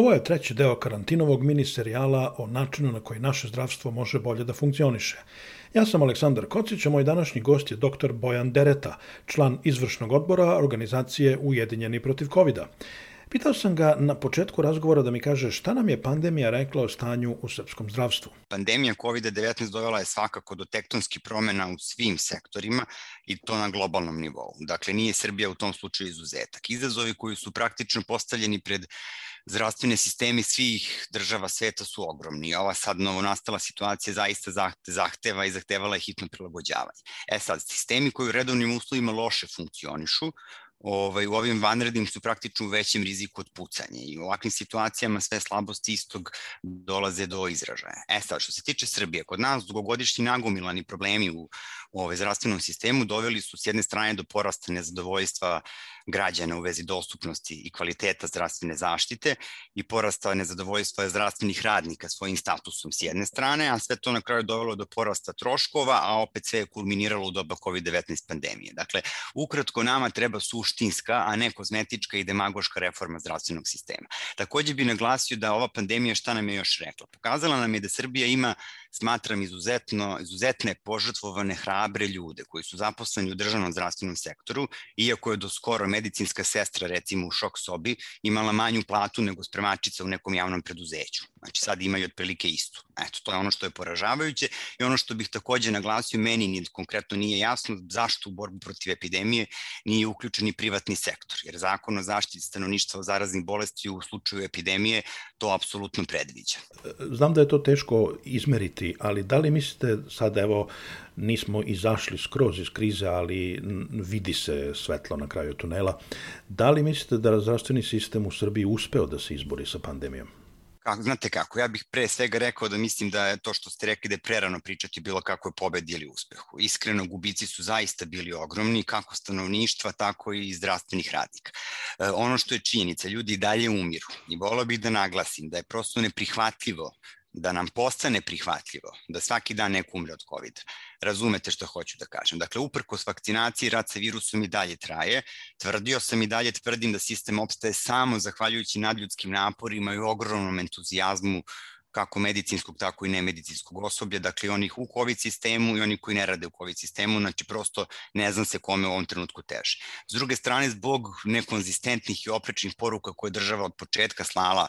Ovo je treći deo karantinovog mini serijala o načinu na koji naše zdravstvo može bolje da funkcioniše. Ja sam Aleksandar Kocić, a moj današnji gost je dr. Bojan Dereta, član izvršnog odbora organizacije Ujedinjeni protiv covid -a. Pitao sam ga na početku razgovora da mi kaže šta nam je pandemija rekla o stanju u srpskom zdravstvu. Pandemija COVID-19 dovela je svakako do tektonskih promena u svim sektorima i to na globalnom nivou. Dakle, nije Srbija u tom slučaju izuzetak. Izazovi koji su praktično postavljeni pred zdravstvene sistemi svih država sveta su ogromni. Ova sad novonastala situacija zaista zahteva i zahtevala je hitno prilagođavanje. E sad, sistemi koji u redovnim uslovima loše funkcionišu, ovaj, u ovim vanrednim su praktično u većem riziku od pucanja i u ovakvim situacijama sve slabosti istog dolaze do izražaja. E sad, što se tiče Srbije, kod nas dugogodišnji nagomilani problemi u, ovaj, zdravstvenom sistemu doveli su s jedne strane do porasta nezadovoljstva građana u vezi dostupnosti i kvaliteta zdravstvene zaštite i porasta nezadovoljstva zdravstvenih radnika svojim statusom s jedne strane, a sve to na kraju dovelo do porasta troškova, a opet sve je kulminiralo u doba COVID-19 pandemije. Dakle, ukratko nama treba suštinska, a ne kozmetička i demagoška reforma zdravstvenog sistema. Takođe bi naglasio da ova pandemija šta nam je još rekla? Pokazala nam je da Srbija ima smatram izuzetno, izuzetne požrtvovane hrabre ljude koji su zaposleni u državnom zdravstvenom sektoru, iako je do skoro medicinska sestra recimo u šok sobi imala manju platu nego spremačica u nekom javnom preduzeću. Znači sad imaju otprilike istu. Eto, to je ono što je poražavajuće i ono što bih takođe naglasio, meni ni konkretno nije jasno zašto u borbu protiv epidemije nije uključen i privatni sektor, jer zakon o zaštiti stanovništva o zaraznih bolesti u slučaju epidemije to apsolutno predviđa. Znam da je to teško izmeriti, ali da li mislite sad, evo, nismo izašli skroz iz krize, ali vidi se svetlo na kraju tunela, da li mislite da zdravstveni sistem u Srbiji uspeo da se izbori sa pandemijom? Kako, znate kako, ja bih pre svega rekao da mislim da je to što ste rekli da je prerano pričati bilo kako je pobedi ili uspehu. Iskreno, gubici su zaista bili ogromni, kako stanovništva, tako i zdravstvenih radnika. E, ono što je činjenica, ljudi dalje umiru i volao bih da naglasim da je prosto neprihvatljivo da nam postane prihvatljivo da svaki dan neko umre od COVID. Razumete što hoću da kažem. Dakle, uprkos vakcinaciji, rad sa virusom i dalje traje. Tvrdio sam i dalje tvrdim da sistem opstaje samo zahvaljujući nadljudskim naporima i ogromnom entuzijazmu kako medicinskog, tako i nemedicinskog osoblja, dakle onih u COVID sistemu i oni koji ne rade u COVID sistemu, znači prosto ne znam se kome u ovom trenutku teže. S druge strane, zbog nekonzistentnih i oprečnih poruka koje država od početka slala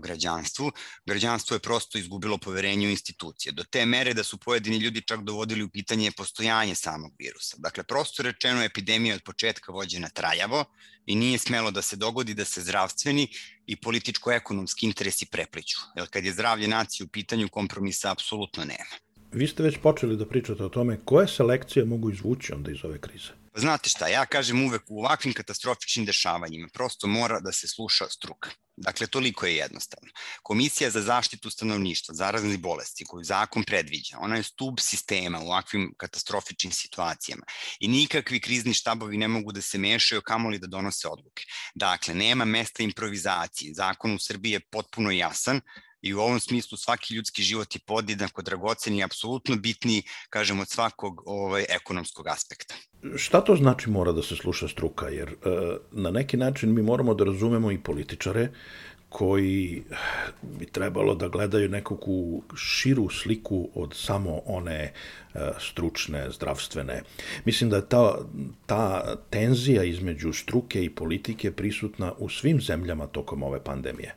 građanstvu, građanstvo je prosto izgubilo poverenje u institucije, do te mere da su pojedini ljudi čak dovodili u pitanje postojanje samog virusa. Dakle, prosto rečeno, epidemija od početka vođena trajavo i nije smelo da se dogodi da se zdravstveni i političko-ekonomski interesi prepliću. Jer kad je zdravlje nacije u pitanju, kompromisa apsolutno nema. Vi ste već počeli da pričate o tome koje se lekcije mogu izvući onda iz ove krize? Znate šta, ja kažem uvek u ovakvim katastrofičnim dešavanjima prosto mora da se sluša struka. Dakle, toliko je jednostavno. Komisija za zaštitu stanovništva, zaraznih bolesti koju zakon predviđa, ona je stub sistema u ovakvim katastrofičnim situacijama i nikakvi krizni štabovi ne mogu da se mešaju kamoli da donose odluke. Dakle, nema mesta improvizaciji. Zakon u Srbiji je potpuno jasan, i u ovom smislu svaki ljudski život je podjednako dragocen i apsolutno bitniji, kažem, od svakog ovaj, ekonomskog aspekta. Šta to znači mora da se sluša struka? Jer e, na neki način mi moramo da razumemo i političare koji bi trebalo da gledaju nekakvu širu sliku od samo one e, stručne, zdravstvene. Mislim da je ta, ta tenzija između struke i politike prisutna u svim zemljama tokom ove pandemije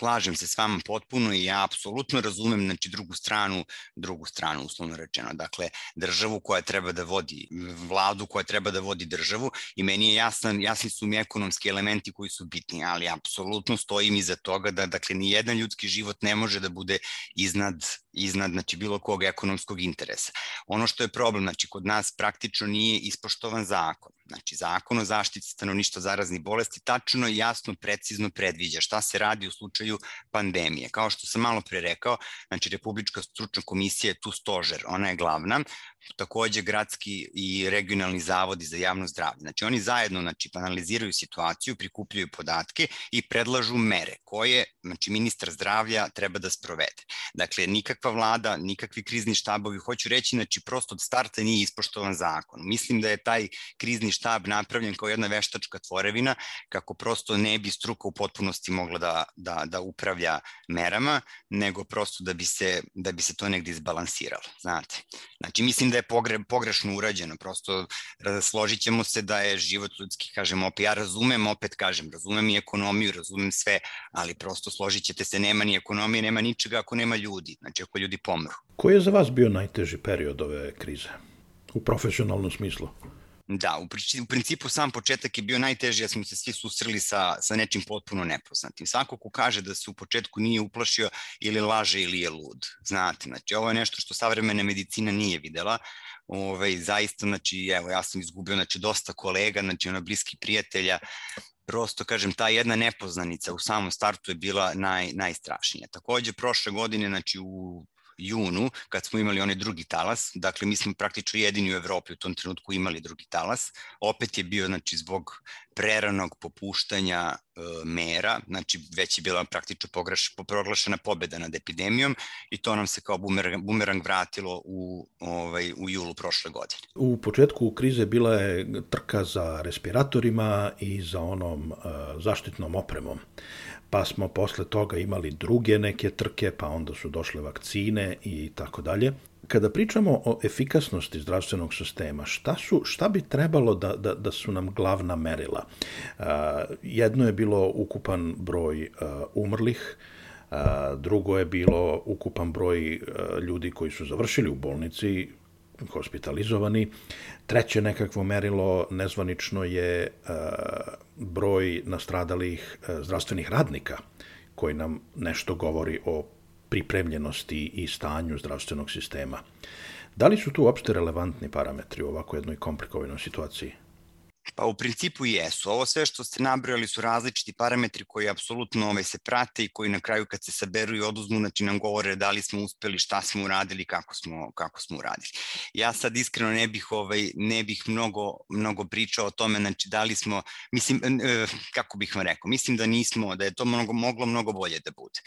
slažem se s vama potpuno i ja apsolutno razumem znači drugu stranu, drugu stranu uslovno rečeno. Dakle, državu koja treba da vodi, vladu koja treba da vodi državu i meni je jasan, jasni su mi ekonomski elementi koji su bitni, ali apsolutno stojim iza toga da dakle ni jedan ljudski život ne može da bude iznad iznad znači bilo kog ekonomskog interesa. Ono što je problem, znači kod nas praktično nije ispoštovan zakon. Znači zakon o zaštiti stanovništva zaraznih bolesti tačno i jasno precizno predviđa šta se radi u slučaju pandemije. Kao što sam malo pre rekao, znači Republička stručna komisija je tu stožer, ona je glavna, takođe gradski i regionalni zavodi za javno zdravlje. Znači oni zajedno znači, analiziraju situaciju, prikupljaju podatke i predlažu mere koje znači, ministar zdravlja treba da sprovede. Dakle, nikakva vlada, nikakvi krizni štabovi, hoću reći, znači prosto od starta nije ispoštovan zakon. Mislim da je taj krizni štab napravljen kao jedna veštačka tvorevina kako prosto ne bi struka u potpunosti mogla da, da, da upravlja merama, nego prosto da bi se, da bi se to negde izbalansiralo, znate. Znači, mislim da je pogre, pogrešno urađeno, prosto složit ćemo se da je život ljudski, kažem, opet, ja razumem, opet kažem, razumem i ekonomiju, razumem sve, ali prosto složit ćete se, nema ni ekonomije, nema ničega ako nema ljudi, znači ako ljudi pomru. Koji je za vas bio najteži period ove krize, u profesionalnom smislu? Da, u, u principu sam početak je bio najteži, ja smo se svi susreli sa, sa nečim potpuno nepoznatim. Svako ko kaže da se u početku nije uplašio ili laže ili je lud. Znate, znači ovo je nešto što savremena medicina nije videla. Ove, ovaj, zaista, znači, evo, ja sam izgubio znači, dosta kolega, znači, ono, bliski prijatelja, prosto, kažem, ta jedna nepoznanica u samom startu je bila naj, najstrašnija. Takođe, prošle godine, znači, u junu, kad smo imali onaj drugi talas, dakle mi smo praktično jedini u Evropi u tom trenutku imali drugi talas, opet je bio znači, zbog preranog popuštanja e, mera, znači već je bila praktično pogreš, proglašena pobeda nad epidemijom i to nam se kao bumerang, bumerang vratilo u, ovaj, u julu prošle godine. U početku krize bila je trka za respiratorima i za onom uh, zaštitnom opremom pa smo posle toga imali druge neke trke, pa onda su došle vakcine i tako dalje. Kada pričamo o efikasnosti zdravstvenog sistema, šta, su, šta bi trebalo da, da, da su nam glavna merila? Jedno je bilo ukupan broj umrlih, drugo je bilo ukupan broj ljudi koji su završili u bolnici, hospitalizovani. Treće nekakvo merilo nezvanično je broj nastradalih zdravstvenih radnika koji nam nešto govori o pripremljenosti i stanju zdravstvenog sistema. Da li su tu uopšte relevantni parametri u ovako jednoj komplikovanoj situaciji? Pa u principu jesu. Ovo sve što ste nabrojali su različiti parametri koji apsolutno ovaj, se prate i koji na kraju kad se saberu i oduzmu, znači nam govore da li smo uspeli, šta smo uradili, kako smo, kako smo uradili. Ja sad iskreno ne bih, ovaj, ne bih mnogo, mnogo pričao o tome, znači da li smo, mislim, eh, kako bih vam rekao, mislim da nismo, da je to mnogo, moglo mnogo bolje da bude.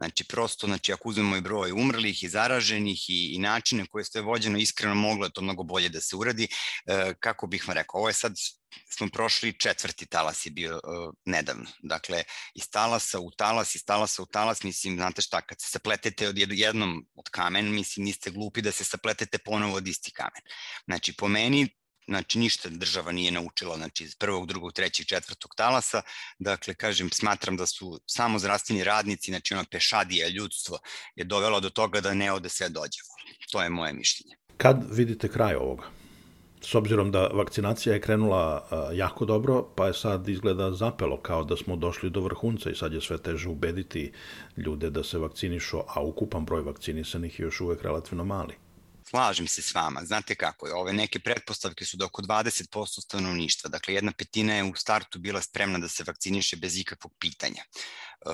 Znači, prosto, znači, ako uzmemo i broj umrlih i zaraženih i, i načine koje ste vođeno, iskreno moglo je to mnogo bolje da se uradi. E, kako bih vam rekao, ovo je sad smo prošli četvrti talas je bio uh, nedavno. Dakle, iz talasa u talas, iz talasa u talas, mislim, znate šta, kad se sapletete od jednom od kamen, mislim, niste glupi da se sapletete ponovo od isti kamen. Znači, po meni, znači ništa država nije naučila znači iz prvog, drugog, trećeg, četvrtog talasa. Dakle, kažem, smatram da su samo zdravstveni radnici, znači ono pešadija ljudstvo je dovelo do toga da ne ode sve dođe. To je moje mišljenje. Kad vidite kraj ovoga? S obzirom da vakcinacija je krenula jako dobro, pa je sad izgleda zapelo kao da smo došli do vrhunca i sad je sve teže ubediti ljude da se vakcinišu, a ukupan broj vakcinisanih je još uvek relativno mali. Slažem se s vama. Znate kako je, ove neke pretpostavke su da oko 20% stanovništva, dakle jedna petina je u startu bila spremna da se vakciniše bez ikakvog pitanja. Uh,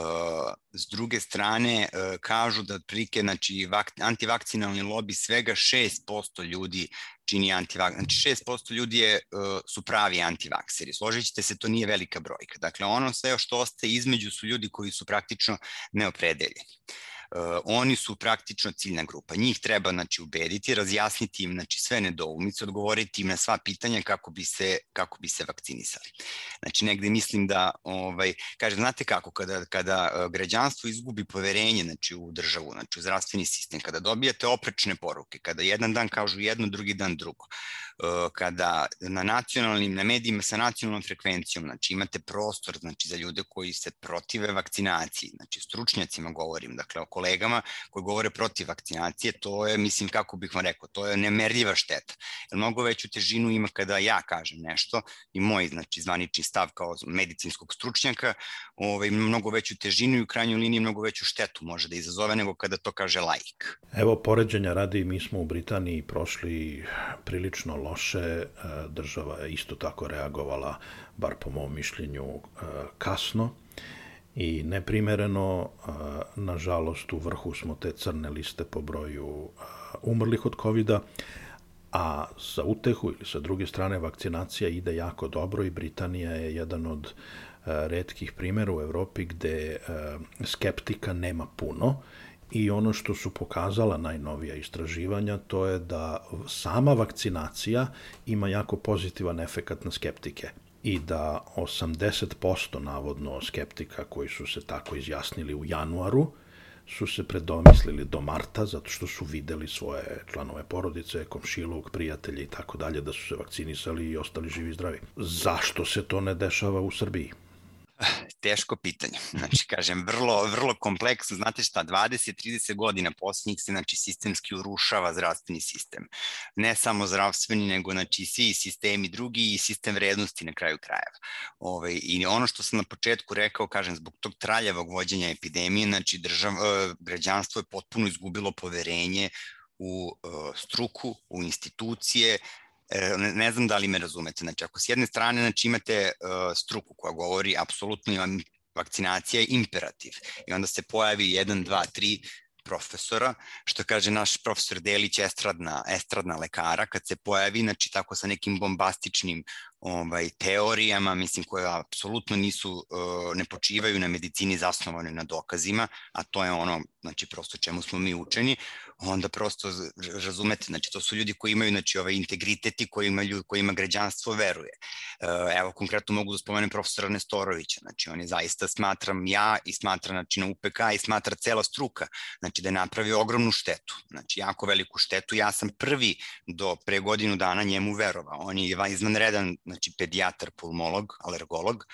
s druge strane, uh, kažu da otprilike znači, antivakcinalni lobi svega 6% ljudi čini antivak, znači 6% ljudi je, uh, su pravi antivakseri. Složit ćete se, to nije velika brojka. Dakle, ono sve što ostaje između su ljudi koji su praktično neopredeljeni. Uh, oni su praktično ciljna grupa. Njih treba znači, ubediti, razjasniti im znači, sve nedoumice, odgovoriti im na sva pitanja kako bi se, kako bi se vakcinisali. Znači, negde mislim da, ovaj, kaže, znate kako, kada, kada uh, građanstvo izgubi poverenje znači, u državu, znači, u zdravstveni sistem, kada dobijate oprečne poruke, kada jedan dan kažu jedno, drugi dan drugo, uh, kada na nacionalnim, na medijima sa nacionalnom frekvencijom, znači imate prostor znači, za ljude koji se protive vakcinaciji, znači stručnjacima govorim, dakle kolegama koji govore protiv vakcinacije, to je, mislim, kako bih vam rekao, to je nemerljiva šteta. Jer mnogo veću težinu ima kada ja kažem nešto i moj, znači, zvanični stav kao medicinskog stručnjaka, ovaj, mnogo veću težinu i u krajnjoj liniji mnogo veću štetu može da izazove nego kada to kaže laik. Evo, poređenja radi, mi smo u Britaniji prošli prilično loše, e, država je isto tako reagovala, bar po mom mišljenju, e, kasno i neprimereno, nažalost u vrhu smo te crne liste po broju umrlih od covid -a. A sa utehu ili sa druge strane vakcinacija ide jako dobro i Britanija je jedan od redkih primera u Evropi gde skeptika nema puno i ono što su pokazala najnovija istraživanja to je da sama vakcinacija ima jako pozitivan efekat na skeptike i da 80% navodno skeptika koji su se tako izjasnili u januaru su se predomislili do marta zato što su videli svoje članove porodice, komšilog, prijatelje i tako dalje da su se vakcinisali i ostali živi i zdravi. Zašto se to ne dešava u Srbiji? Teško pitanje. Znači, kažem, vrlo, vrlo kompleksno. Znate šta, 20-30 godina posljednjih se, znači, sistemski urušava zdravstveni sistem. Ne samo zdravstveni, nego, znači, svi sistemi drugi i sistem vrednosti na kraju krajeva. Ove, ovaj, I ono što sam na početku rekao, kažem, zbog tog traljavog vođenja epidemije, znači, držav, e, građanstvo je potpuno izgubilo poverenje u uh, struku, u institucije, E, ne, ne znam da li me razumete. Znači, ako s jedne strane znači, imate uh, struku koja govori apsolutno imam vakcinacija je imperativ i onda se pojavi 1, 2, 3 profesora, što kaže naš profesor Delić, estradna, estradna lekara, kad se pojavi, znači tako sa nekim bombastičnim ovaj, teorijama, mislim, koje apsolutno nisu, uh, ne počivaju na medicini zasnovane na dokazima, a to je ono, znači, prosto čemu smo mi učeni, onda prosto razumete, znači, to su ljudi koji imaju, znači, ovaj integritet i koji imaju, kojima građanstvo veruje. Uh, evo, konkretno mogu da spomenem profesora Nestorovića, znači, on je zaista, smatram ja i smatra, znači, na UPK i smatra cela struka, znači, da je napravio ogromnu štetu, znači, jako veliku štetu. Ja sam prvi do pre godinu dana njemu verovao. On je izvanredan znači pedijatar, pulmolog, alergolog,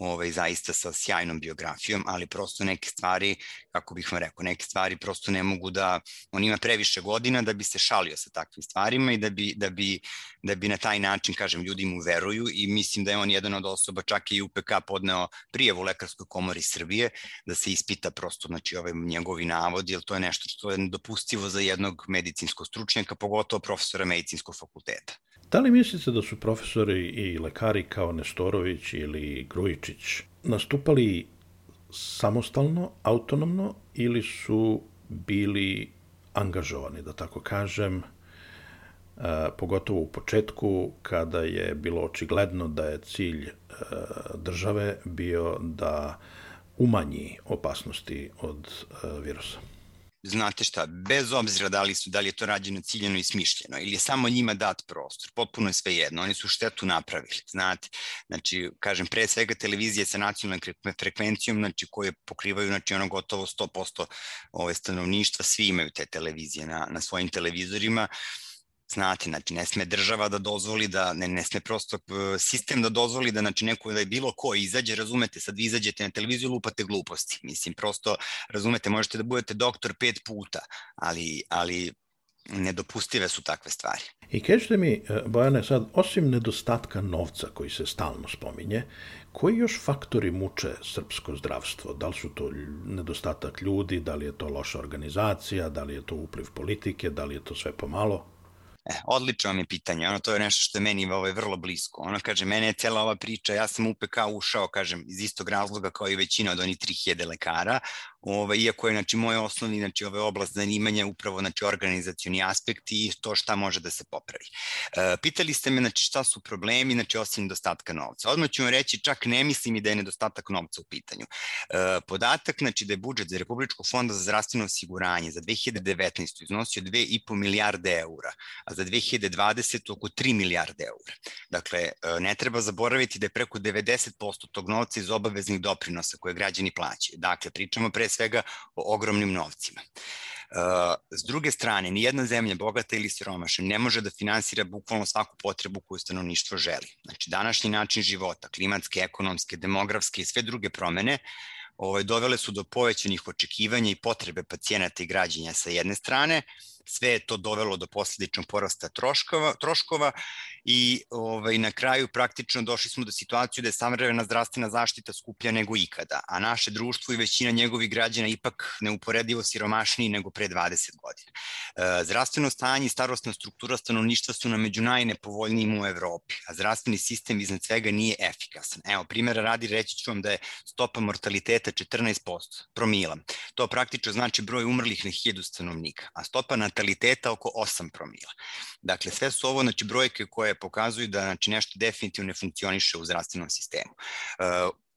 ovaj, zaista sa sjajnom biografijom, ali prosto neke stvari, kako bih vam rekao, neke stvari prosto ne mogu da, on ima previše godina da bi se šalio sa takvim stvarima i da bi, da bi, da bi na taj način, kažem, ljudi mu veruju i mislim da je on jedan od osoba, čak i UPK podneo prijevu Lekarskoj komori Srbije, da se ispita prosto, znači, ovaj njegovi navodi, jer to je nešto što je nedopustivo za jednog medicinskog stručnjaka, pogotovo profesora medicinskog fakulteta. Da li mislite da su profesori i lekari kao Nestorović ili Grujičić nastupali samostalno, autonomno ili su bili angažovani, da tako kažem, pogotovo u početku kada je bilo očigledno da je cilj države bio da umanji opasnosti od virusa? Znate šta, bez obzira da li, su, da li je to rađeno ciljeno i smišljeno ili je samo njima dat prostor, potpuno je sve jedno, oni su štetu napravili, znate, znači, kažem, pre svega televizije sa nacionalnom frekvencijom, znači, koje pokrivaju, znači, ono gotovo 100% ove stanovništva, svi imaju te televizije na, na svojim televizorima, Znate, znači ne sme država da dozvoli da, ne, ne sme prosto sistem da dozvoli da znači neko da je bilo ko izađe, razumete, sad vi izađete na televiziju lupate gluposti. Mislim, prosto, razumete, možete da budete doktor pet puta, ali, ali nedopustive su takve stvari. I kažete mi, e, Bojane, sad, osim nedostatka novca koji se stalno spominje, koji još faktori muče srpsko zdravstvo? Da li su to nedostatak ljudi, da li je to loša organizacija, da li je to upliv politike, da li je to sve pomalo? Odlično mi je pitanje, ono to je nešto što je meni ovaj, vrlo blisko. Ono kaže, mene je cela ova priča, ja sam u PK ušao, kažem, iz istog razloga kao i većina od onih 3000 lekara, Ove, iako je znači, moj osnovni znači, ove oblast zanimanja upravo znači, organizacioni aspekt i to šta može da se popravi. E, pitali ste me znači, šta su problemi znači, osim nedostatka novca. Odmah ću vam reći, čak ne mislim i da je nedostatak novca u pitanju. E, podatak znači, da je budžet za Republičkog fonda za zdravstveno osiguranje za 2019. iznosio 2,5 milijarde eura, a za 2020. oko 3 milijarde eura. Dakle, e, ne treba zaboraviti da je preko 90% tog novca iz obaveznih doprinosa koje građani plaćaju. Dakle, pričamo pre svega o ogromnim novcima. Uh, s druge strane, ni jedna zemlja, bogata ili siromašna, ne može da finansira bukvalno svaku potrebu koju stanovništvo želi. Znači, današnji način života, klimatske, ekonomske, demografske i sve druge promene, ovaj, dovele su do povećanih očekivanja i potrebe pacijenata i građanja sa jedne strane, sve je to dovelo do posledičnog porasta troškova, troškova i ovaj, na kraju praktično došli smo do situaciju da je savremena zdravstvena zaštita skuplja nego ikada, a naše društvo i većina njegovih građana ipak neuporedivo siromašniji nego pre 20 godina. E, zdravstveno stanje i starostna struktura stanovništva su na među najnepovoljnijim u Evropi, a zdravstveni sistem iznad svega nije efikasan. Evo, primjera radi reći ću vam da je stopa mortaliteta 14% promila. To praktično znači broj umrlih na 1000 stanovnika, a stopa nataliteta oko 8 promila. Dakle, sve su ovo znači, brojke koje pokazuju da znači, nešto definitivno ne funkcioniše u zdravstvenom sistemu.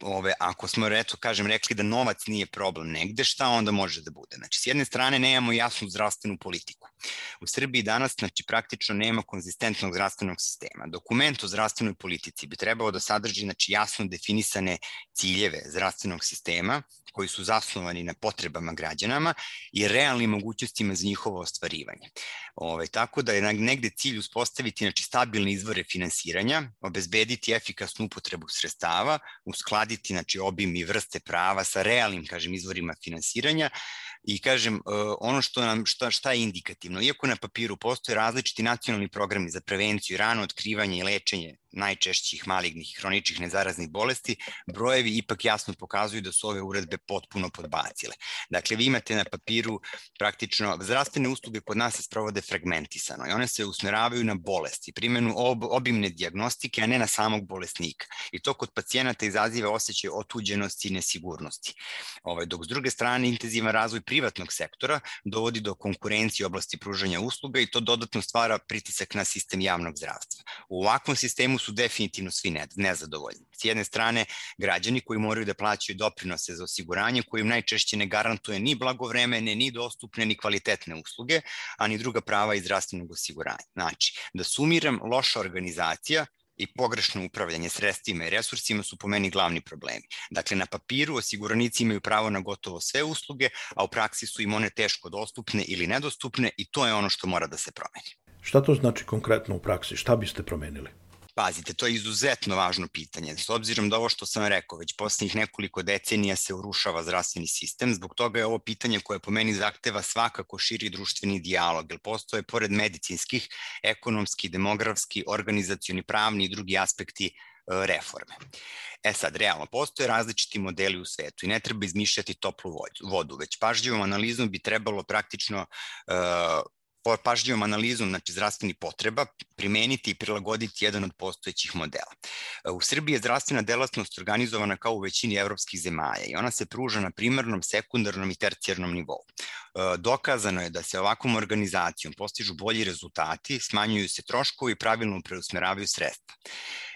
Ove, ako smo, reto, kažem, rekli da novac nije problem negde, šta onda može da bude? Znači, s jedne strane nemamo jasnu zdravstvenu politiku. U Srbiji danas, znači, praktično nema konzistentnog zdravstvenog sistema. Dokument o zdravstvenoj politici bi trebao da sadrži, znači, jasno definisane ciljeve zdravstvenog sistema, koji su zasnovani na potrebama građanama i realnim mogućnostima za njihovo ostvarivanje. Ove, tako da je negde cilj uspostaviti znači, stabilne izvore finansiranja, obezbediti efikasnu upotrebu sredstava, uskladiti znači, obim i vrste prava sa realnim kažem, izvorima finansiranja. I kažem, e, ono što nam, šta, šta je indikativno, iako na papiru postoje različiti nacionalni programi za prevenciju, rano otkrivanje i lečenje najčešćih malignih i hroničnih nezaraznih bolesti, brojevi ipak jasno pokazuju da su ove uredbe potpuno podbacile. Dakle, vi imate na papiru praktično, zdravstvene usluge kod nas se sprovode fragmentisano i one se usmeravaju na bolesti, primjenu ob, obimne diagnostike, a ne na samog bolesnika. I to kod pacijenata izaziva osjećaj otuđenosti i nesigurnosti. Ovaj, dok s druge strane, intenzivan razvoj privatnog sektora dovodi do konkurencije oblasti pružanja usluga i to dodatno stvara pritisak na sistem javnog zdravstva. U ovakvom sistemu su definitivno svi nezadovoljni. S jedne strane, građani koji moraju da plaćaju doprinose za osiguranje, koji im najčešće ne garantuje ni blagovremene, ni dostupne, ni kvalitetne usluge, a ni druga prava iz zdravstvenog osiguranja. Znači, da sumiram, loša organizacija, i pogrešno upravljanje sredstvima i resursima su po meni glavni problemi. Dakle, na papiru osiguranici imaju pravo na gotovo sve usluge, a u praksi su im one teško dostupne ili nedostupne i to je ono što mora da se promeni. Šta to znači konkretno u praksi? Šta biste promenili? Pazite, to je izuzetno važno pitanje. S obzirom da ovo što sam rekao, već poslednjih nekoliko decenija se urušava zdravstveni sistem, zbog toga je ovo pitanje koje po meni zahteva svakako širi društveni dijalog, jer postoje pored medicinskih, ekonomski, demografski, organizacioni, pravni i drugi aspekti e, reforme. E sad, realno, postoje različiti modeli u svetu i ne treba izmišljati toplu vodu, već pažljivom analizom bi trebalo praktično uh, pažljivom analizom znači, zdravstvenih potreba primeniti i prilagoditi jedan od postojećih modela. U Srbiji je zdravstvena delatnost organizovana kao u većini evropskih zemalja i ona se pruža na primarnom, sekundarnom i tercijarnom nivou. Dokazano je da se ovakvom organizacijom postižu bolji rezultati, smanjuju se troškovi i pravilno preusmeravaju sredstva.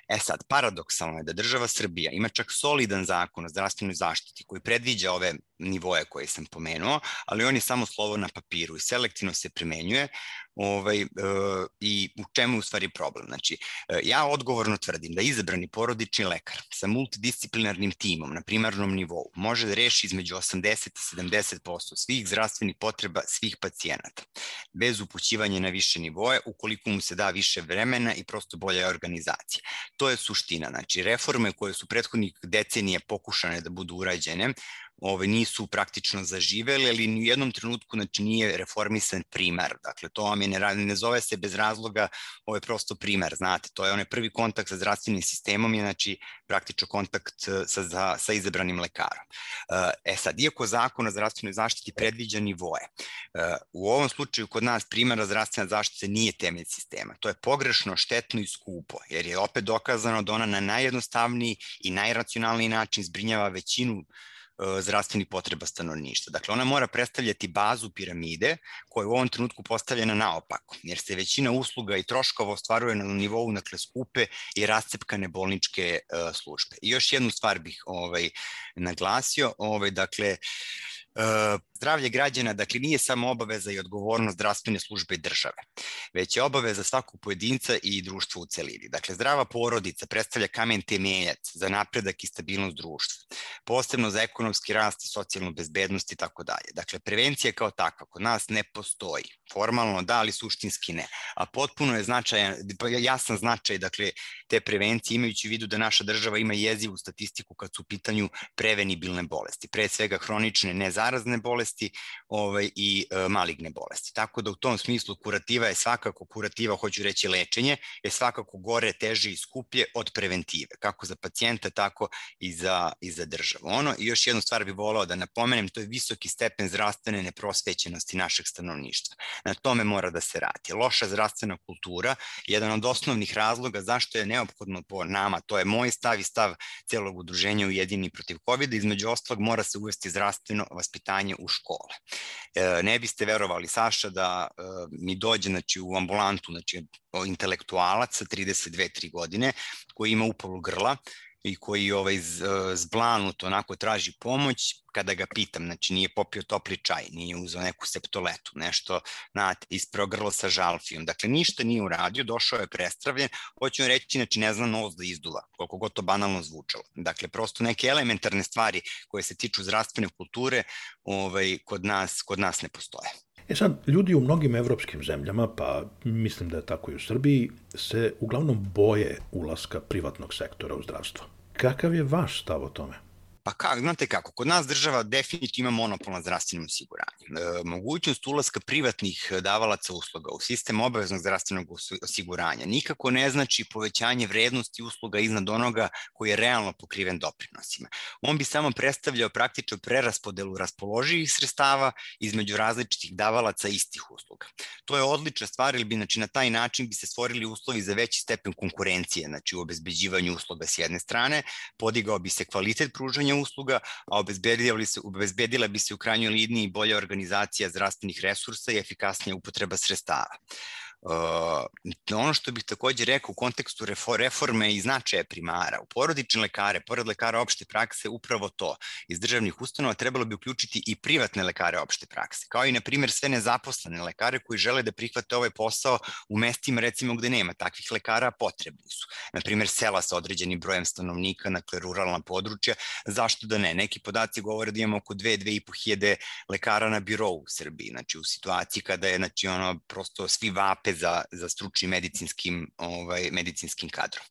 E sad, paradoksalno je da država Srbija ima čak solidan zakon o zdravstvenoj zaštiti koji predviđa ove nivoje koje sam pomenuo, ali on je samo slovo na papiru i selektivno se primenjuje ovaj, e, i u čemu je u stvari problem. Znači, e, ja odgovorno tvrdim da izabrani porodični lekar sa multidisciplinarnim timom na primarnom nivou može da reši između 80 i 70% svih zdravstvenih potreba svih pacijenata, bez upućivanja na više nivoje, ukoliko mu se da više vremena i prosto bolja organizacija. To je suština. Znači, reforme koje su prethodnih decenije pokušane da budu urađene, ove, nisu praktično zaživeli, ali u jednom trenutku znači, nije reformisan primer. Dakle, to vam je, ne, ne zove se bez razloga, ovo je prosto primer, znate, to je onaj prvi kontakt sa zdravstvenim sistemom je znači praktično kontakt e, sa, sa, sa izabranim lekarom. E, e sad, iako zakon o zdravstvenoj zaštiti predviđa nivoje, e, u ovom slučaju kod nas primjera zdravstvena zaštita nije temelj sistema. To je pogrešno, štetno i skupo, jer je opet dokazano da ona na najjednostavniji i najracionalniji način zbrinjava većinu zdravstvenih potreba stanovništva. Dakle, ona mora predstavljati bazu piramide koja je u ovom trenutku postavljena naopako, jer se većina usluga i troškova ostvaruje na nivou dakle, skupe i rascepkane bolničke uh, službe. I još jednu stvar bih ovaj, naglasio, ovaj, dakle, uh, zdravlje građana, dakle, nije samo obaveza i odgovornost zdravstvene službe i države, već je obaveza svakog pojedinca i društva u celini. Dakle, zdrava porodica predstavlja kamen temeljac za napredak i stabilnost društva, posebno za ekonomski rast i socijalnu bezbednost i tako dalje. Dakle, prevencija kao takva kod nas ne postoji. Formalno da, ali suštinski ne. A potpuno je značajan, jasan značaj dakle, te prevencije imajući u vidu da naša država ima jezivu statistiku kad su u pitanju prevenibilne bolesti, pre svega hronične nezarazne bolesti bolesti ovaj, i e, maligne bolesti. Tako da u tom smislu kurativa je svakako, kurativa, hoću reći lečenje, je svakako gore, teže i skuplje od preventive, kako za pacijenta, tako i za, i za državu. Ono, i još jednu stvar bih volao da napomenem, to je visoki stepen zdravstvene neprosvećenosti našeg stanovništva. Na tome mora da se radi. Loša zdravstvena kultura je jedan od osnovnih razloga zašto je neophodno po nama, to je moj stav i stav celog udruženja Ujedini protiv COVID, između ostalog mora se uvesti zdravstveno vaspitanje u škole. E, ne biste verovali, Saša, da e, mi dođe znači, u ambulantu znači, intelektualac sa 32-3 godine koji ima upalu grla i koji ovaj, zblanut onako traži pomoć, kada ga pitam, znači nije popio topli čaj, nije uzao neku septoletu, nešto, znate, isprao grlo sa žalfijom, dakle ništa nije uradio, došao je prestravljen, hoću reći, znači ne zna nos da izduva, koliko god to banalno zvučalo. Dakle, prosto neke elementarne stvari koje se tiču zdravstvene kulture ovaj, kod, nas, kod nas ne postoje. E sad, ljudi u mnogim evropskim zemljama, pa mislim da je tako i u Srbiji, se uglavnom boje ulaska privatnog sektora u zdravstvo. Kakav je vaš stav o tome? Pa kako, znate kako, kod nas država definitivno ima monopol na zdravstvenom osiguranju. E, mogućnost ulaska privatnih davalaca usluga u sistem obaveznog zdravstvenog osiguranja nikako ne znači povećanje vrednosti usluga iznad onoga koji je realno pokriven doprinosima. On bi samo predstavljao praktično preraspodelu raspoloživih sredstava između različitih davalaca istih usluga. To je odlična stvar, ili bi znači, na taj način bi se stvorili uslovi za veći stepen konkurencije, znači u obezbeđivanju usluga s jedne strane, podigao bi se kvalitet pružanja usluga, a obezbedila se, obezbedila bi se u krajnjoj liniji bolja organizacija zdravstvenih resursa i efikasnija upotreba sredstava. Uh, ono što bih takođe rekao u kontekstu reforme i značaja primara, u porodične lekare, pored lekara opšte prakse, upravo to. Iz državnih ustanova trebalo bi uključiti i privatne lekare opšte prakse, kao i, na primjer, sve nezaposlene lekare koji žele da prihvate ovaj posao u mestima, recimo, gde nema takvih lekara, potrebni su. Na primjer, sela sa određenim brojem stanovnika, dakle, ruralna područja, zašto da ne? Neki podaci govore da imamo oko 2-2,5 hiljade lekara na birovu u Srbiji, znači u situaciji kada je, znači, ono, prosto svi vape za, za stručnim medicinskim, ovaj, medicinskim kadrom.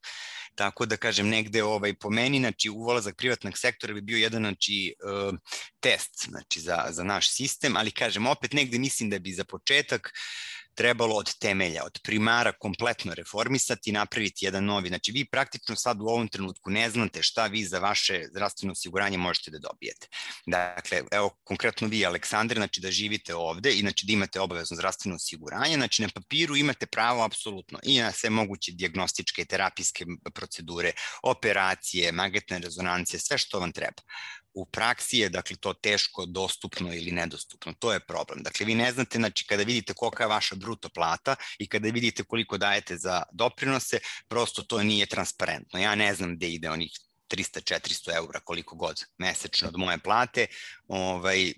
Tako da kažem negde ovaj po meni znači uvolazak privatnog sektora bi bio jedan znači uh, test znači za za naš sistem, ali kažem opet negde mislim da bi za početak uh, trebalo od temelja, od primara kompletno reformisati i napraviti jedan novi. Znači vi praktično sad u ovom trenutku ne znate šta vi za vaše zdravstveno osiguranje možete da dobijete. Dakle, evo konkretno vi Aleksandar, znači da živite ovde i znači da imate obavezno zdravstveno osiguranje, znači na papiru imate pravo apsolutno i na sve moguće diagnostičke i terapijske procedure, operacije, magnetne rezonancije, sve što vam treba u praksi je dakle to teško dostupno ili nedostupno. To je problem. Dakle vi ne znate znači kada vidite kolika je vaša bruto plata i kada vidite koliko dajete za doprinose, prosto to nije transparentno. Ja ne znam gde ide onih 300-400 eura koliko god mesečno od moje plate, ovaj,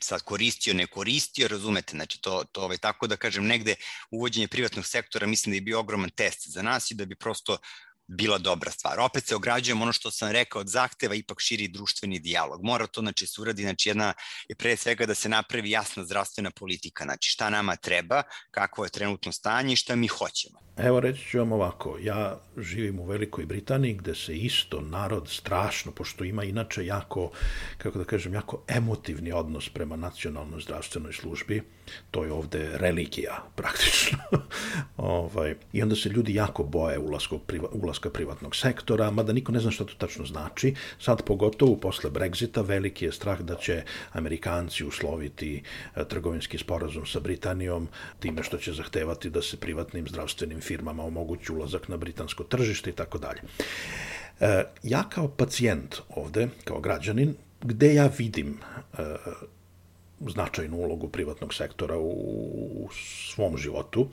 sad koristio, ne koristio, razumete, znači to, to ovaj, tako da kažem negde uvođenje privatnog sektora mislim da je bio ogroman test za nas i da bi prosto bila dobra stvar. Opet se ograđujem ono što sam rekao od zahteva ipak širi društveni dijalog. Mora to znači se uradi znači jedna je pre svega da se napravi jasna zdravstvena politika, znači šta nama treba, kakvo je trenutno stanje i šta mi hoćemo. Evo reći ću vam ovako, ja živim u Velikoj Britaniji gde se isto narod strašno, pošto ima inače jako, kako da kažem, jako emotivni odnos prema nacionalnoj zdravstvenoj službi, to je ovde religija praktično. ovaj, I onda se ljudi jako boje ulaska, priva, ulaska privatnog sektora, mada niko ne zna šta to tačno znači. Sad pogotovo posle Brexita veliki je strah da će Amerikanci usloviti e, trgovinski sporazum sa Britanijom time što će zahtevati da se privatnim zdravstvenim firmama omogući ulazak na britansko tržište i tako dalje. E, ja kao pacijent ovde, kao građanin, gde ja vidim e, značajnu ulogu privatnog sektora u svom životu,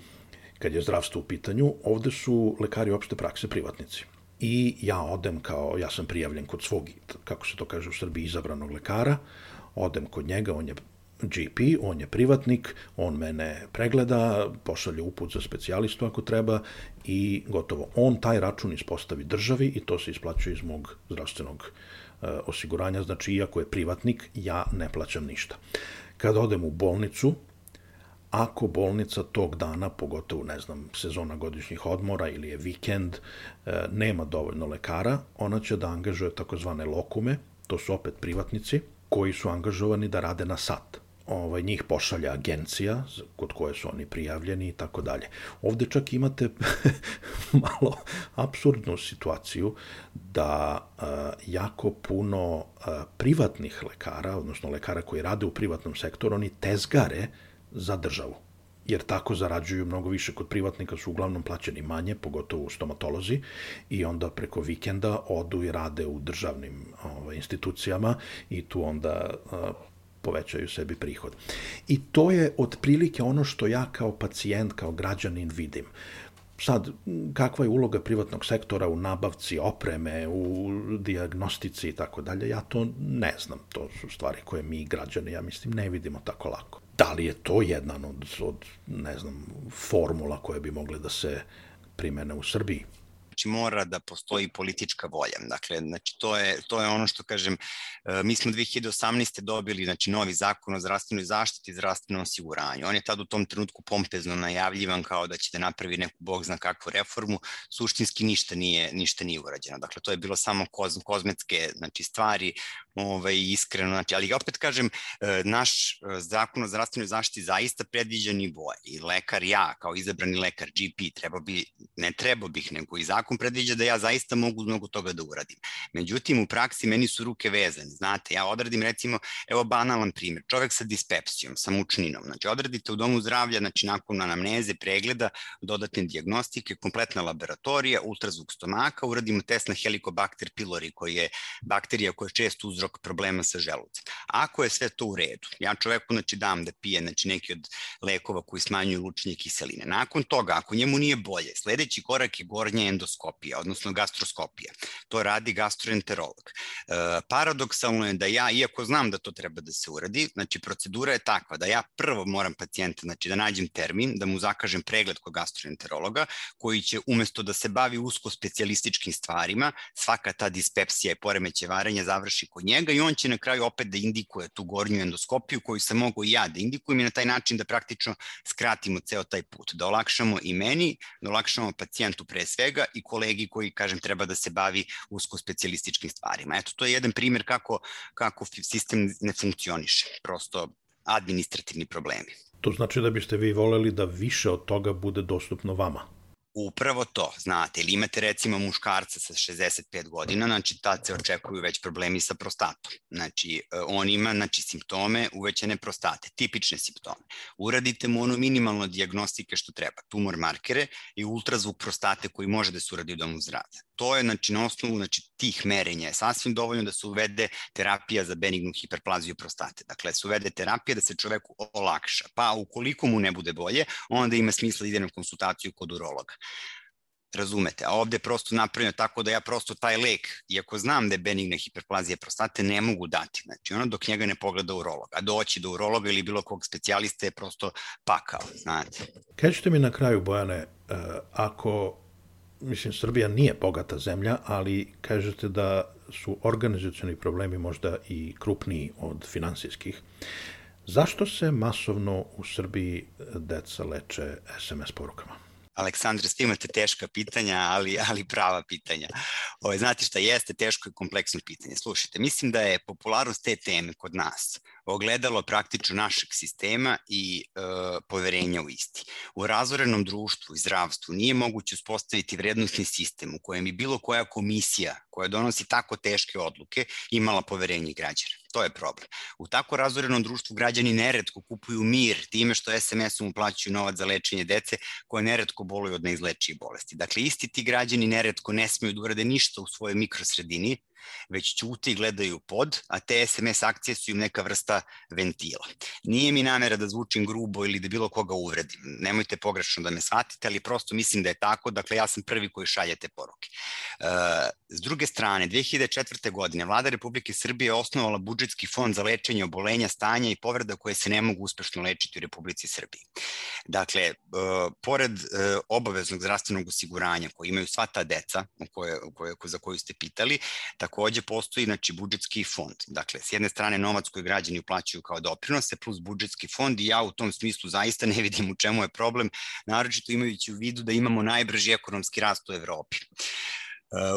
kad je zdravstvo u pitanju, ovde su lekari opšte prakse privatnici. I ja odem kao, ja sam prijavljen kod svog, kako se to kaže u Srbiji, izabranog lekara, odem kod njega, on je GP, on je privatnik, on mene pregleda, pošalje uput za specijalistu ako treba i gotovo. On taj račun ispostavi državi i to se isplaćuje iz mog zdravstvenog e, osiguranja, znači iako je privatnik, ja ne plaćam ništa. Kada odem u bolnicu, ako bolnica tog dana, pogotovo, ne znam, sezona godišnjih odmora ili je vikend, e, nema dovoljno lekara, ona će da angažuje takozvane lokume, to su opet privatnici, koji su angažovani da rade na sat ovaj, njih pošalja agencija kod koje su oni prijavljeni i tako dalje. Ovde čak imate malo absurdnu situaciju da a, jako puno a, privatnih lekara, odnosno lekara koji rade u privatnom sektoru, oni tezgare za državu jer tako zarađuju mnogo više kod privatnika, su uglavnom plaćeni manje, pogotovo stomatolozi, i onda preko vikenda odu i rade u državnim ovaj, institucijama i tu onda a, povećaju sebi prihod. I to je otprilike ono što ja kao pacijent, kao građanin vidim. Sad, kakva je uloga privatnog sektora u nabavci opreme, u diagnostici i tako dalje, ja to ne znam. To su stvari koje mi građani, ja mislim, ne vidimo tako lako. Da li je to jedan od, od ne znam, formula koje bi mogle da se primene u Srbiji? Znači mora da postoji politička volja. Dakle, znači to je, to je ono što kažem, e, mi smo 2018. dobili znači, novi zakon o zdravstvenoj zaštiti i zdravstvenom osiguranju. On je tad u tom trenutku pompezno najavljivan kao da će da napravi neku bog zna kakvu reformu, suštinski ništa nije, ništa nije urađeno. Dakle, to je bilo samo koz, kozmetske znači, stvari, ovaj, iskreno, znači, ali opet kažem, e, naš e, zakon o zdravstvenoj zaštiti zaista predviđa nivoje i lekar, ja kao izabrani lekar, GP, treba bi, ne treba bih, nego i zakon predviđa da ja zaista mogu mnogo toga da uradim. Međutim, u praksi meni su ruke vezane, znate, ja odradim recimo, evo banalan primjer, čovek sa dispepsijom, sa mučninom, znači odradite u domu zdravlja, znači nakon anamneze, pregleda, dodatne diagnostike, kompletna laboratorija, ultrazvuk stomaka, uradimo test na helikobakter pylori, koji je bakterija koja je uzrok uzrok problema sa želucem. Ako je sve to u redu, ja čoveku znači, dam da pije znači, neki od lekova koji smanjuju lučenje kiseline. Nakon toga, ako njemu nije bolje, sledeći korak je gornja endoskopija, odnosno gastroskopija. To radi gastroenterolog. E, paradoksalno je da ja, iako znam da to treba da se uradi, znači procedura je takva da ja prvo moram pacijenta, znači da nađem termin, da mu zakažem pregled kod gastroenterologa, koji će umesto da se bavi usko specijalističkim stvarima, svaka ta dispepsija i poremeće varenja završi kod njega i on će na kraju opet da indikuje tu gornju endoskopiju koju sam mogu i ja da indikujem i na taj način da praktično skratimo ceo taj put, da olakšamo i meni, da olakšamo pacijentu pre svega i kolegi koji, kažem, treba da se bavi usko specijalističkim stvarima. Eto, to je jedan primjer kako, kako sistem ne funkcioniše, prosto administrativni problemi. To znači da biste vi voleli da više od toga bude dostupno vama? Upravo to, znate, ili imate recimo muškarca sa 65 godina, znači tad se očekuju već problemi sa prostatom. Znači, e, on ima znači, simptome uvećane prostate, tipične simptome. Uradite mu ono minimalno diagnostike što treba, tumor markere i ultrazvuk prostate koji može da se uradi u domu zdravlja to je znači, na osnovu znači, tih merenja je sasvim dovoljno da se uvede terapija za benignu hiperplaziju prostate. Dakle, se uvede terapija da se čoveku olakša. Pa ukoliko mu ne bude bolje, onda ima smisla da ide na konsultaciju kod urologa. Razumete, a ovde prosto napravljeno tako da ja prosto taj lek, iako znam da je benigna hiperplazija prostate, ne mogu dati. Znači, ono dok njega ne pogleda urolog. A doći do urologa ili bilo kog specijaliste je prosto pakao, znate. Kažete mi na kraju, Bojane, uh, ako mislim, Srbija nije bogata zemlja, ali kažete da su organizacioni problemi možda i krupniji od finansijskih. Zašto se masovno u Srbiji deca leče SMS porukama? Aleksandre, svi imate teška pitanja, ali, ali prava pitanja. Ovo, znate šta jeste teško i kompleksno pitanje. Slušajte, mislim da je popularnost te teme kod nas ogledalo praktično našeg sistema i e, poverenja u isti. U razorenom društvu i zdravstvu nije moguće uspostaviti vrednostni sistem u kojem bi bilo koja komisija koja donosi tako teške odluke imala poverenje građana. To je problem. U tako razorenom društvu građani neretko kupuju mir time što SMS-om uplaćuju novac za lečenje dece koje neretko boluju od neizlečije bolesti. Dakle, isti ti građani neretko ne smeju da urade ništa u svojoj mikrosredini, već ćute i gledaju pod, a te SMS akcije su im neka vrsta ventila. Nije mi namera da zvučim grubo ili da bilo koga uvredim, nemojte pogrešno da me shvatite, ali prosto mislim da je tako, dakle ja sam prvi koji šalje te poruke. E, s druge strane, 2004. godine vlada Republike Srbije je osnovala budžetski fond za lečenje obolenja, stanja i povreda koje se ne mogu uspešno lečiti u Republici Srbiji. Dakle, e, pored e, obaveznog zdravstvenog osiguranja koje imaju sva ta deca koje, koje, za koju ste pitali, takođe postoji znači, budžetski fond. Dakle, s jedne strane novac koji građani uplaćuju kao doprinose plus budžetski fond i ja u tom smislu zaista ne vidim u čemu je problem, naročito imajući u vidu da imamo najbrži ekonomski rast u Evropi.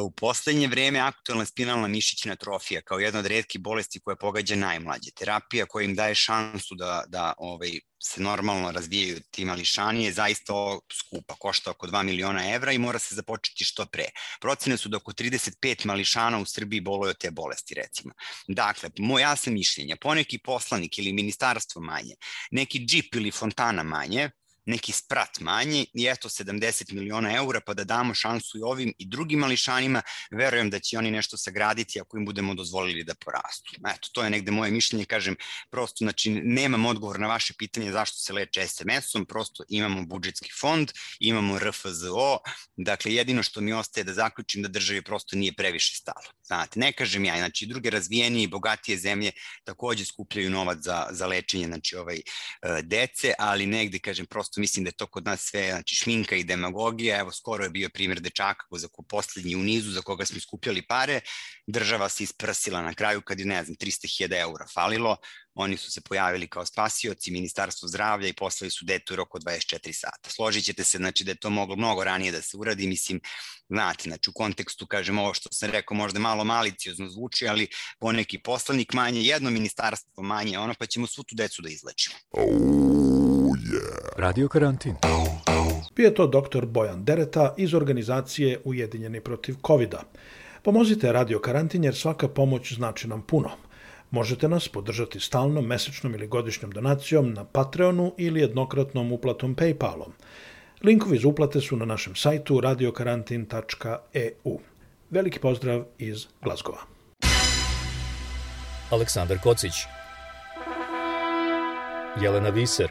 U poslednje vreme aktualna spinalna mišićna atrofija kao jedna od redkih bolesti koja pogađa najmlađe. Terapija koja im daje šansu da, da ovaj, se normalno razvijaju ti mališani je zaista skupa, košta oko 2 miliona evra i mora se započeti što pre. Procene su da oko 35 mališana u Srbiji boluje od te bolesti, recimo. Dakle, moj jasno mišljenje, poneki poslanik ili ministarstvo manje, neki džip ili fontana manje, neki sprat manje i eto 70 miliona eura pa da damo šansu i ovim i drugim mališanima, verujem da će oni nešto sagraditi ako im budemo dozvolili da porastu. Eto, to je negde moje mišljenje, kažem, prosto, znači, nemam odgovor na vaše pitanje zašto se leče SMS-om, prosto imamo budžetski fond, imamo RFZO, dakle, jedino što mi ostaje da zaključim da državi prosto nije previše stalo. Znate, ne kažem ja, znači, druge razvijenije i bogatije zemlje takođe skupljaju novac za, za lečenje, znači, ovaj, e, dece, ali negde, kažem, prosto mislim da je to kod nas sve, znači šminka i demagogija, evo skoro je bio primjer dečaka za ko poslednji u nizu za koga smo skupljali pare, država se isprsila na kraju kad je, ne znam, 300.000 eura falilo, oni su se pojavili kao spasioci, Ministarstvo zdravlja i poslali su detu rok od 24 sata. Složit ćete se, znači, da je to moglo mnogo ranije da se uradi, mislim, znate, znači, u kontekstu, kažem, ovo što sam rekao, možda malo maliciozno zvuči, ali poneki poslanik manje, jedno ministarstvo manje, ono, pa ćemo svu tu decu da izlečimo. Oh, yeah. Radio karantin. Bio to doktor Bojan Dereta iz organizacije Ujedinjeni protiv covid -a. Pomozite Radio Karantin jer svaka pomoć znači nam puno. Možete nas podržati stalnom, mesečnom ili godišnjom donacijom na Patreonu ili jednokratnom uplatom Paypalom. Linkovi za uplate su na našem sajtu radiokarantin.eu. Veliki pozdrav iz Glazgova. Aleksandar Kocić Jelena Viser